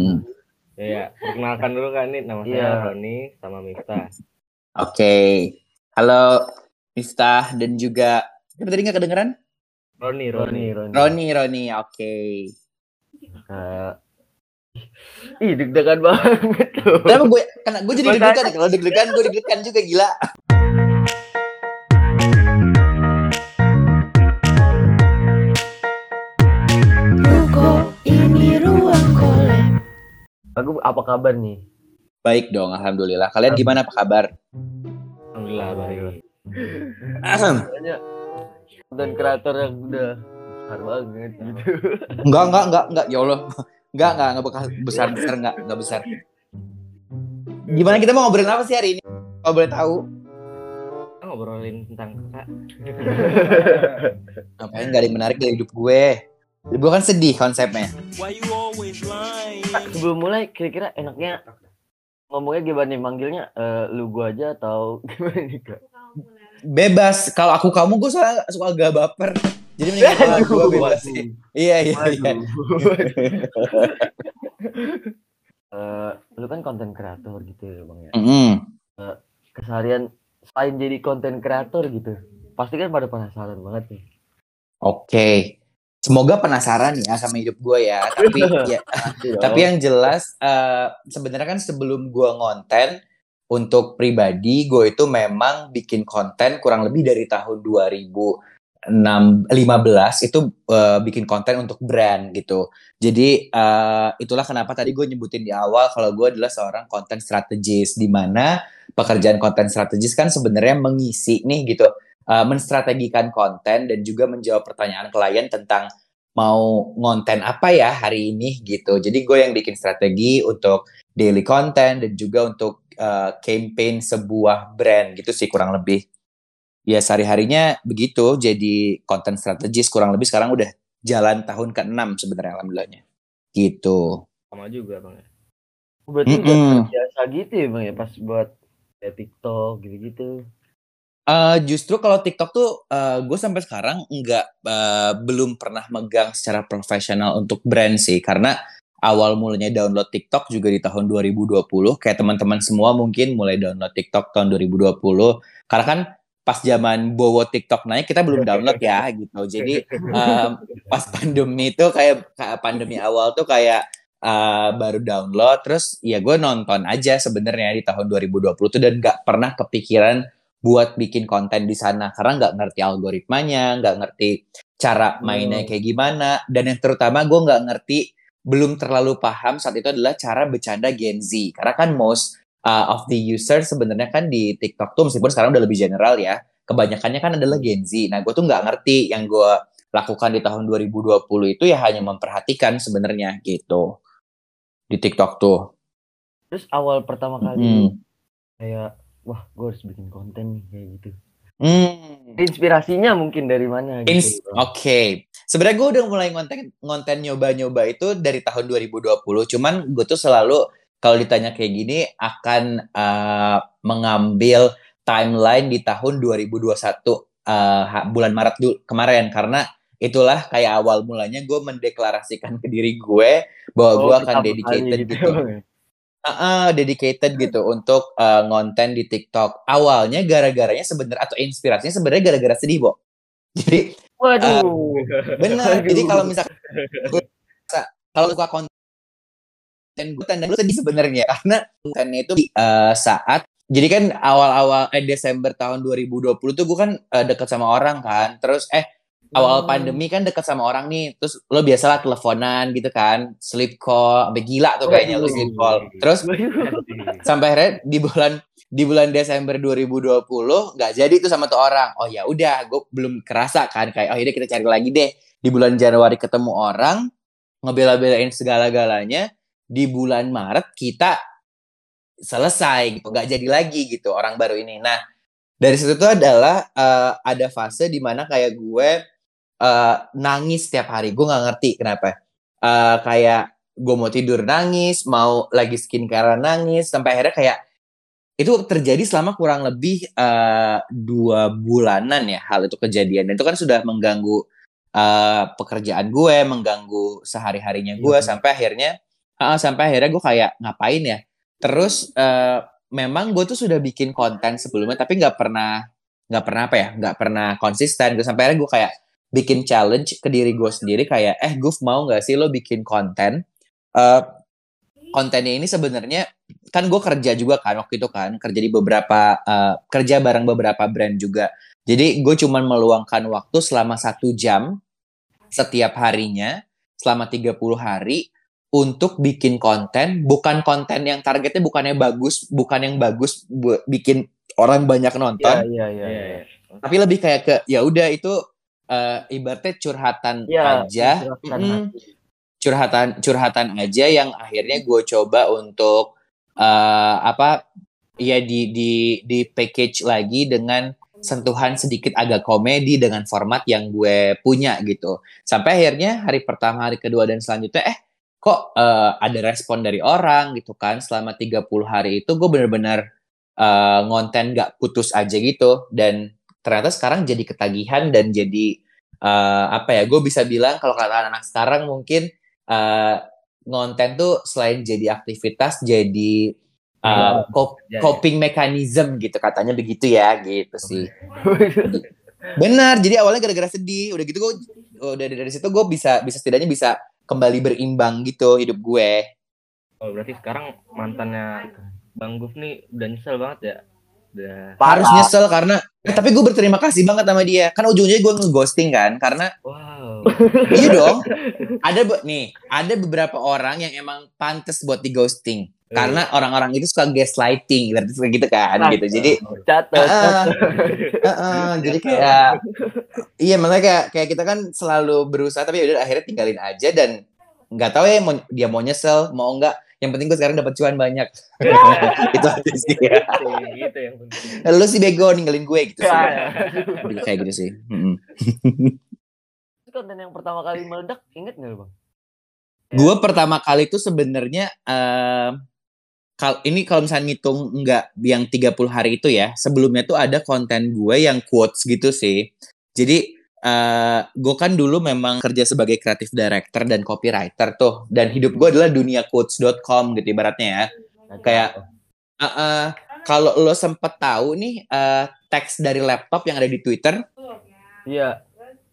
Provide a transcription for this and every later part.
Mm-mm. Ya, perkenalkan dulu kan nih nama saya Iya. Roni sama Miftah. Oke. Halo Miftah dan juga Siapa tadi nggak kedengeran? Roni, Roni. Roni, Roni. Roni. Oke. Eh, ih deg-degan banget tuh. Kenapa gue karena gue jadi deg-degan kalau deg-degan gue deg-degan juga gila. Aku apa kabar nih? Baik dong, alhamdulillah. Kalian gimana apa kabar? Alhamdulillah baik. Banyak konten kreator yang udah besar banget gitu. enggak, enggak, enggak, enggak. Ya Allah. Enggak, enggak, enggak bakal besar-besar enggak, enggak besar. Gimana kita mau ngobrolin apa sih hari ini? Kalau boleh tahu. Kita ngobrolin tentang kakak. Ngapain enggak ada yang menarik dari hidup gue? Gue kan sedih konsepnya. Kak, sebelum mulai kira-kira enaknya ngomongnya gimana nih manggilnya eh, lu gua aja atau gimana nih kak? Bebas. Kalau aku kamu gue soalnya suka agak baper. Jadi mending gue bebas sih. Iya, iya, iya. Eh, lu kan konten kreator gitu ya bang ya. Mm-mm. Keseharian selain jadi konten kreator gitu, pasti kan pada penasaran banget nih. Oke. Semoga penasaran ya sama hidup gue ya. Tapi ya, tapi yang jelas eh, sebenarnya kan sebelum gue ngonten untuk pribadi gue itu memang bikin konten kurang lebih dari tahun 2015 itu eh, bikin konten untuk brand gitu. Jadi eh, itulah kenapa tadi gue nyebutin di awal kalau gue adalah seorang konten strategis di mana pekerjaan konten strategis kan sebenarnya mengisi nih gitu eh, menstrategikan konten dan juga menjawab pertanyaan klien tentang mau ngonten apa ya hari ini gitu. Jadi gue yang bikin strategi untuk daily content dan juga untuk uh, campaign sebuah brand gitu sih kurang lebih. Ya sehari-harinya begitu jadi konten strategis kurang lebih sekarang udah jalan tahun ke-6 sebenarnya alhamdulillahnya. Gitu. Sama juga bang ya. Berarti Mm-mm. udah biasa gitu ya bang ya pas buat ya, TikTok gitu-gitu. Eh, justru kalau TikTok tuh gue sampai sekarang nggak eh, belum pernah megang secara profesional untuk brand sih. Karena awal mulanya download TikTok juga di tahun 2020 kayak teman-teman semua mungkin mulai download TikTok tahun 2020 karena kan pas zaman bowo TikTok naik kita belum download ya gitu. Jadi em, pas pandemi itu kayak pandemi awal tuh kayak eh, baru download. Terus ya gue nonton aja sebenarnya di tahun 2020 tuh dan nggak pernah kepikiran buat bikin konten di sana karena nggak ngerti algoritmanya, nggak ngerti cara mainnya kayak gimana, dan yang terutama gue nggak ngerti, belum terlalu paham saat itu adalah cara bercanda Gen Z karena kan most uh, of the user sebenarnya kan di TikTok tuh meskipun sekarang udah lebih general ya, kebanyakannya kan adalah Gen Z. Nah gue tuh nggak ngerti yang gue lakukan di tahun 2020 itu ya hanya memperhatikan sebenarnya gitu di TikTok tuh. Terus awal pertama kali Hmm. kayak wah gue harus bikin konten nih kayak gitu. Hmm. Inspirasinya mungkin dari mana gitu. Ins- Oke, sebenarnya gue udah mulai ngonten ngonten nyoba-nyoba itu dari tahun 2020. Cuman gue tuh selalu kalau ditanya kayak gini akan uh, mengambil timeline di tahun 2021 uh, ha- bulan Maret dulu kemarin karena itulah kayak awal mulanya gue mendeklarasikan ke diri gue bahwa gue Oh, akan pertama dedicated kali gitu. Ah, dedicated gitu untuk uh, ngonten di TikTok. Awalnya gara-garanya sebenarnya atau inspirasinya sebenarnya gara-gara sedih, Bo. Jadi Waduh. Benar. Aduh. Jadi kalau misalkan gue kalau suka konten gue tanda lu sedih sebenarnya karena kontennya itu di, eh, saat jadi kan awal-awal eh Desember tahun 2020 tuh gue kan eh, deket sama orang kan. Terus eh awal Hmm. pandemi kan deket sama orang nih. Terus lo biasalah teleponan gitu kan, sleep call, sampai gila tuh kayaknya lo sleep call. Terus sampai akhirnya di bulan di bulan Desember 2020 nggak jadi tuh sama tuh orang. Oh ya udah, gue belum kerasa kan kayak oh ini kita cari lagi deh. Di bulan Januari ketemu orang, ngebela-belain segala-galanya. Di bulan Maret kita selesai gitu, nggak jadi lagi gitu orang baru ini. Nah dari situ tuh adalah eh, ada fase di mana kayak gue eh, nangis setiap hari. Gue nggak ngerti kenapa. Eh, kayak gue mau tidur nangis, mau lagi skincare nangis, sampai akhirnya kayak itu terjadi selama kurang lebih eh, dua bulanan ya hal itu kejadian dan itu kan sudah mengganggu eh, pekerjaan gue, mengganggu sehari harinya gue Iya. sampai akhirnya Ah, sampai akhirnya gue kayak ngapain ya terus eh, memang gue tuh sudah bikin konten sebelumnya tapi nggak pernah nggak pernah apa ya nggak pernah konsisten gue sampai akhirnya gue kayak bikin challenge ke diri gue sendiri kayak eh gue mau nggak sih lo bikin konten Eh, kontennya ini sebenarnya kan gue kerja juga kan waktu itu kan kerja di beberapa eh, kerja bareng beberapa brand juga jadi gue cuman meluangkan waktu selama satu jam setiap harinya selama 30 hari untuk bikin konten bukan konten yang targetnya bukannya bagus bukan yang bagus bu- bikin orang banyak nonton iya. Iya, iya. iya. tapi lebih kayak ke ya udah itu eh, ibaratnya curhatan Iya, aja Mm-mm. hati. curhatan curhatan aja yang akhirnya gue coba untuk eh, apa ya di di di package lagi dengan sentuhan sedikit agak komedi dengan format yang gue punya gitu sampai akhirnya hari pertama hari kedua dan selanjutnya eh kok eh, ada respon dari orang gitu kan selama 30 hari itu gue bener-bener eh, ngonten gak putus aja gitu dan ternyata sekarang jadi ketagihan dan jadi eh, apa ya gue bisa bilang kalau kata anak sekarang mungkin eh, ngonten tuh selain jadi aktivitas jadi cop- Ya, ya. coping mechanism gitu katanya begitu ya gitu sih benar jadi awalnya gara-gara sedih udah gitu gue udah dari, dari situ gue bisa bisa setidaknya bisa kembali berimbang gitu hidup gue Oh, berarti sekarang mantannya Bang Guf nih udah nyesel banget ya. Udah. harus nyesel karena eh, tapi gue berterima kasih banget sama dia. Kan ujung-ujungnya gue ngeghosting kan karena Wow. iya dong. Ada nih ada beberapa orang yang emang pantas buat di ghosting karena orang-orang itu suka gaslighting berarti suka gitu kan gitu. Jadi Catat. Ah, ah, ah, jadi kayak iya makanya kayak kayak kita kan selalu berusaha tapi ya udah akhirnya tinggalin aja dan nggak tahu ya mau, dia mau nyesel mau enggak yang penting gue sekarang dapat cuan banyak itu aja sih ya. gitu yang penting. lu sih bego ninggalin gue gitu sih Ya. Lebih kayak gitu sih konten yang pertama kali meledak, inget nggak lu, bang? gue pertama kali itu sebenarnya eh, kal ini kalau misalnya ngitung enggak yang 30 hari itu ya sebelumnya tuh ada konten gue yang quotes gitu sih jadi eh gue kan dulu memang kerja sebagai creative director dan copywriter tuh dan hidup gue adalah dunia quotes.com gitu ibaratnya ya kayak eh, eh, kalau lo sempet tahu nih eh, teks dari laptop yang ada di Twitter Iya.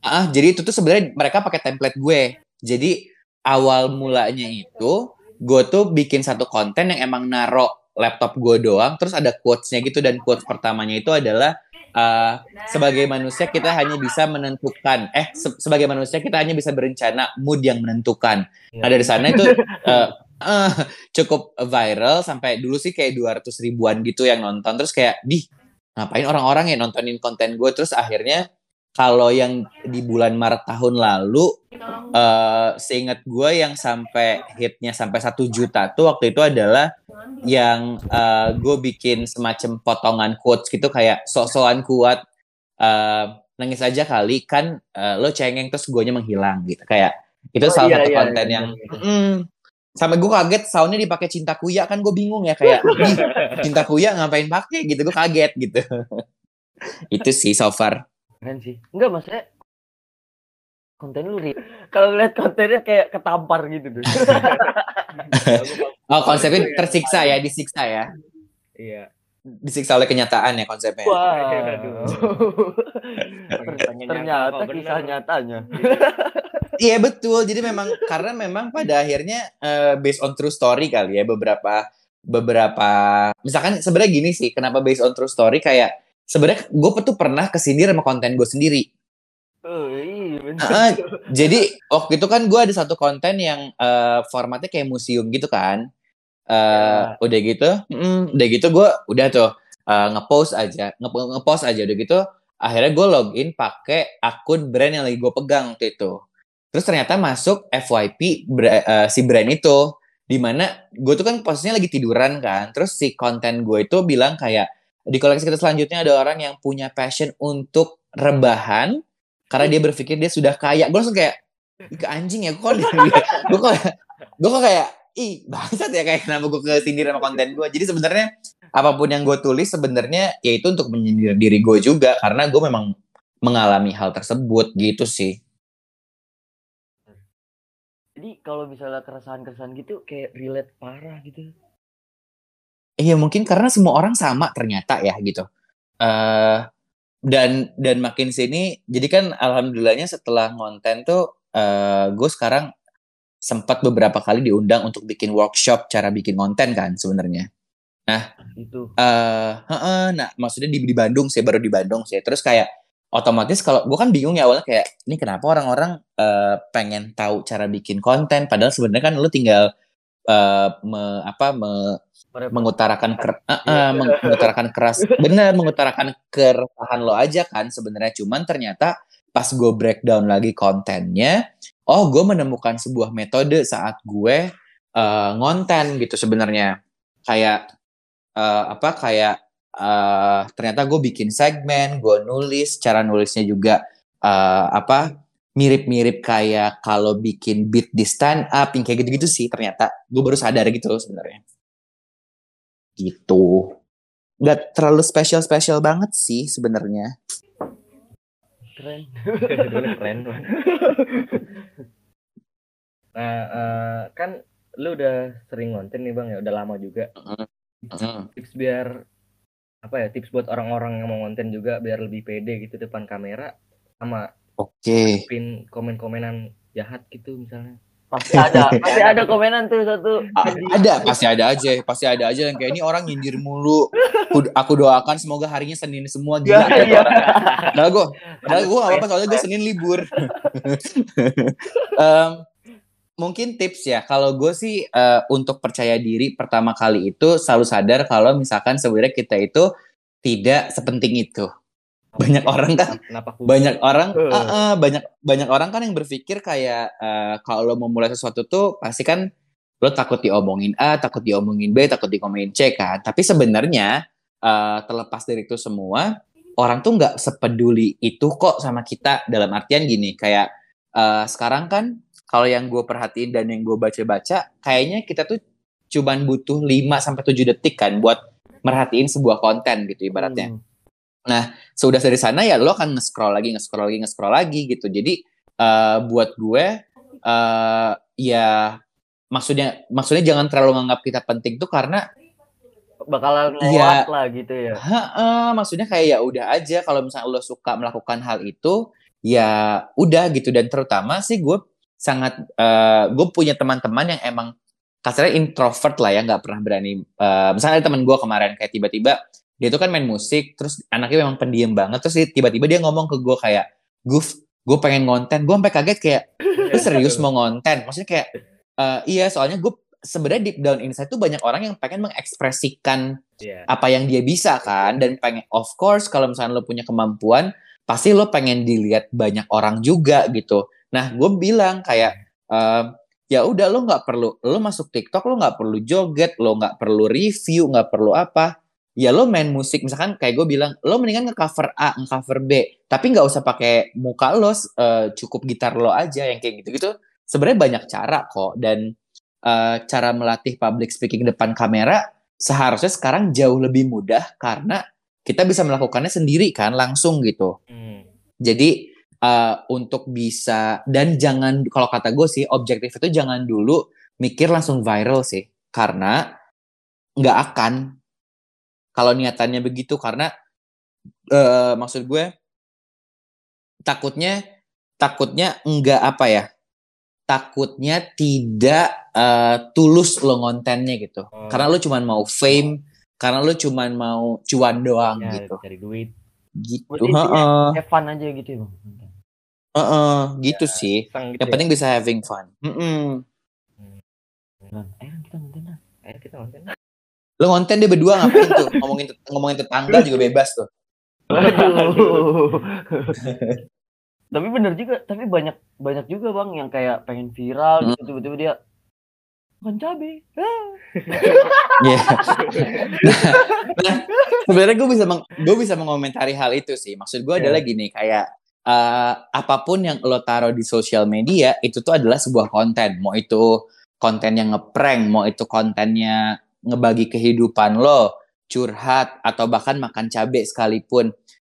Ah, jadi itu tuh sebenarnya mereka pakai template gue. Jadi awal mulanya itu gue tuh bikin satu konten yang emang naro laptop gue doang, terus ada quotes-nya gitu dan quotes pertamanya itu adalah eh, sebagai manusia kita hanya bisa menentukan, eh se- sebagai manusia kita hanya bisa berencana mood yang menentukan. Nah dari sana itu eh, eh, cukup viral sampai dulu sih kayak 200 ribuan gitu yang nonton, terus kayak di ngapain orang-orang ya nontonin konten gue, terus akhirnya kalau yang di bulan Maret tahun lalu eh seingat gue yang sampai hitnya sampai satu juta tuh waktu itu adalah yang eh, gue bikin semacam potongan quotes gitu kayak sok-sokan kuat eh, nangis aja kali kan eh, lo cengeng terus guanya menghilang gitu. Kayak itu Oh, salah iya, satu iya, konten iya, yang iya. Mm, sampai gue kaget soundnya dipakai cinta kuya kan gue bingung ya kayak "Ih, cinta kuya ngapain pakai? Gitu gue kaget gitu. Itu sih so far Keren sih. Enggak, maksudnya konten lu Ri. Kalau lihat kontennya kayak ketampar gitu tuh. oh konsepnya tersiksa ya disiksa ya Iya. disiksa oleh kenyataan ya konsepnya Wah. Aduh. Ternyata kisah nyatanya. Iya betul. Jadi memang karena memang pada akhirnya eh, based on true story kali ya beberapa beberapa misalkan sebenarnya gini sih kenapa based on true story kayak sebenarnya gue tuh pernah kesindir sama konten gue sendiri. Oh, iya. Ah, jadi waktu itu kan gue ada satu konten yang eh, formatnya kayak museum gitu kan. Eh, Udah gitu, mm, udah gitu gue udah tuh eh, ngepost aja, nge- ngepost aja udah gitu. Akhirnya gue login pakai akun brand yang lagi gue pegang waktu itu. Terus ternyata masuk FYP eh, si brand itu, di mana gue tuh kan posisinya lagi tiduran kan. Terus si konten gue itu bilang kayak di koleksi kita selanjutnya ada orang yang punya passion untuk rebahan karena dia berpikir dia sudah kaya. Gue langsung kayak "Ih, ke anjing ya kok gue kok gue kok kayak ih bangsat ya kayak kenapa gue kesindir sama konten gue. Jadi sebenarnya apa pun yang gue tulis sebenarnya yaitu untuk menyindir diri gue juga karena gue memang mengalami hal tersebut gitu sih. Jadi kalau misalnya keresahan-keresahan gitu kayak relate parah gitu. Iya mungkin karena semua orang sama ternyata ya gitu. eh dan dan makin sini, jadi kan alhamdulillahnya setelah ngonten tuh, eh gue sekarang sempat beberapa kali diundang untuk bikin workshop cara bikin konten kan sebenarnya. Itu. eh heeh, nah maksudnya di, di Bandung sih baru di Bandung sih. Terus kayak otomatis kalau gue kan bingung ya awalnya kayak ini kenapa orang-orang eh, pengen tahu cara bikin konten padahal sebenarnya kan lu tinggal eh, me- apa me- mengutarakan ker- Iya. meng- mengutarakan keras. Bener mengutarakan keresahan lo aja kan sebenarnya. Cuman ternyata pas gue breakdown lagi kontennya oh gue menemukan sebuah metode saat gue eh, ngonten gitu sebenarnya. Kayak eh, apa kayak eh, ternyata gue bikin segmen gue nulis cara nulisnya juga eh, apa mirip-mirip kayak kalau bikin beat di stand up yang kayak gitu-gitu sih ternyata. Gue baru sadar gitu sebenarnya gitu nggak terlalu spesial spesial banget sih sebenarnya Keren. Keren banget. Nah, eh, kan lu udah sering ngonten nih bang ya, udah lama juga. Tips biar apa ya? Tips buat orang-orang yang mau ngonten juga biar lebih pede gitu depan kamera sama oke pin komen-komenan jahat gitu misalnya. Pasti ada. Pasti ada komenan tuh satu. A- ada pasti ada aja pasti ada aja yang kayak ini orang nyindir mulu aku, aku doakan semoga harinya senin semua gila iya. orang. padahal gue padahal gue apa-apa soalnya gue senin libur Em, mungkin tips ya kalau gue sih eh, untuk percaya diri pertama kali itu selalu sadar kalau misalkan sebenarnya kita itu tidak sepenting itu Banyak orang kan- Kenapa banyak orang? Ah, ah, banyak banyak orang kan yang berpikir kayak eh, kalau lo mau mulai sesuatu tuh pasti kan lo takut diomongin A, takut diomongin B, takut diomongin C kan. Tapi sebenarnya eh, terlepas dari itu semua, orang tuh nggak sepeduli itu kok sama kita. Dalam artian gini kayak eh, sekarang kan kalau yang gue perhatiin dan yang gue baca-baca kayaknya kita tuh cuman butuh 5 sampai 7 detik kan buat merhatiin sebuah konten gitu ibaratnya. Hmm. Sudah dari sana ya lo akan nge-scroll lagi, nge-scroll lagi, nge-scroll lagi gitu. Jadi eh, buat gue eh ya maksudnya maksudnya jangan terlalu nganggap kita penting tuh karena Bakalan lewat lah gitu ya. Heeh, maksudnya kayak ya udah aja kalau misalnya lo suka melakukan hal itu ya udah gitu dan terutama sih gue sangat eh gue punya teman-teman yang emang kasarnya introvert lah ya nggak pernah berani eh, misalnya ada teman gue kemarin kayak tiba-tiba dia tuh kan main musik terus anaknya memang pendiam banget terus tiba-tiba dia ngomong ke gue kayak Guf gue pengen ngonten. Gue sampai kaget kayak lu serius mau ngonten? Maksudnya kayak eh, iya soalnya gue sebenarnya deep down inside tuh banyak orang yang pengen mengekspresikan Iya. apa yang dia bisa kan dan pengen of course kalau misalnya lo punya kemampuan pasti lo pengen dilihat banyak orang juga gitu. Nah gue bilang kayak ehm, ya udah lo nggak perlu lo masuk TikTok lo nggak perlu joget lo nggak perlu review nggak perlu apa ya lo main musik misalkan kayak gue bilang lo mendingan nge-cover A nge-cover B tapi nggak usah pakai muka lo eh, cukup gitar lo aja yang kayak gitu-gitu sebenarnya banyak cara kok dan eh, cara melatih public speaking depan kamera seharusnya sekarang jauh lebih mudah karena kita bisa melakukannya sendiri kan langsung gitu. Hmm. Jadi eh, untuk bisa dan jangan kalau kata gue sih objektif itu jangan dulu mikir langsung viral sih karena nggak akan kalau niatannya begitu karena eh, maksud gue takutnya takutnya enggak apa ya takutnya tidak eh, tulus lo ngontennya gitu Oh. karena lo cuman mau fame karena lo cuman mau cuan doang Ya, gitu cari duit. gitu intinya heeh Have fun aja gitu ya bang. heeh, gitu sih Sang gitu yang ya. penting bisa having fun Mm-mm. Lan, Ayo kita nonton lah. Ayo kita nonton. Lo ngonten deh berdua ngapain tuh ngomongin ngomongin tetangga juga bebas tuh tapi bener juga, tapi banyak banyak juga bang yang kayak pengen viral Hmm. gitu tiba-tiba dia makan cabe. Ah. Iya. nah, sebenarnya gue bisa meng- gue bisa mengomentari hal itu sih. Maksud gue Iya. adalah gini, kayak eh, apa pun yang lo taruh di sosial media itu tuh adalah sebuah konten. Mau itu konten yang ngeprank, mau itu kontennya ngebagi kehidupan lo, curhat atau bahkan makan cabai sekalipun.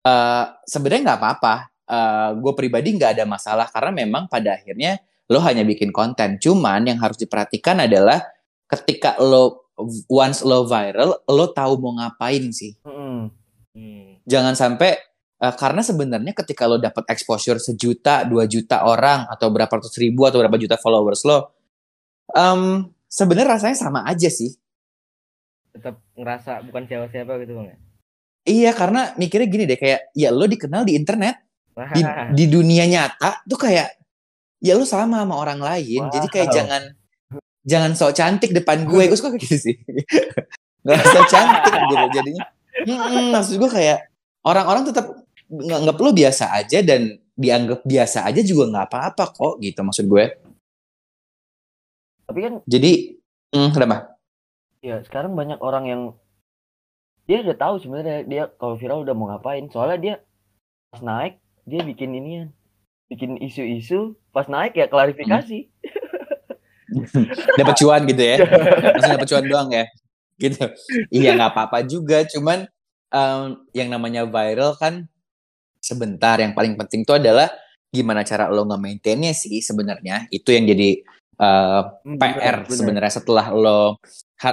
Eh, sebenarnya nggak apa-apa. gue pribadi nggak ada masalah karena memang pada akhirnya lo hanya bikin konten. Cuman yang harus diperhatikan adalah ketika lo once lo viral, lo tahu mau ngapain sih. Mm-mm. Hmm. Jangan sampai eh, karena sebenarnya ketika lo dapat exposure sejuta, dua juta orang atau berapa ratus ribu atau berapa juta followers lo, em, sebenarnya rasanya sama aja sih. Tetap ngerasa bukan siapa-siapa gitu bang ya. Iya, karena mikirnya gini deh, kayak ya lo dikenal di internet, Wah, di, di dunia nyata tuh kayak ya lu sama sama orang lain. Jadi kayak Wow. jangan jangan sok cantik depan gue. Gue suka kayak gitu sih. Gak sok cantik gitu jadinya. Mm-mm, maksud gue kayak orang-orang tetap nganggap lu biasa aja dan dianggap biasa aja juga nggak apa-apa kok gitu maksud gue. Tapi kan Jadi hmm, kenapa? Ya sekarang banyak orang yang dia udah tahu sebenarnya dia kalau viral udah mau ngapain. Soalnya dia pas naik dia bikin inian, bikin isu-isu. Pas naik ya klarifikasi. dapat cuan gitu ya langsung dapat cuan doang ya gitu iya nggak apa-apa juga cuman em, yang namanya viral kan sebentar yang paling penting itu adalah gimana cara lo nge-maintainnya sih sebenarnya itu yang jadi eh, Hmm, PR bener, bener. sebenarnya setelah lo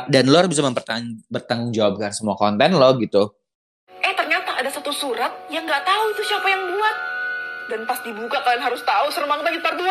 dan lo harus bisa mempertang- bertanggung jawabkan semua konten lo gitu Eh ternyata ada satu surat yang nggak tahu itu siapa yang buat. Dan pas dibuka kalian harus tahu serem banget lagi part 2.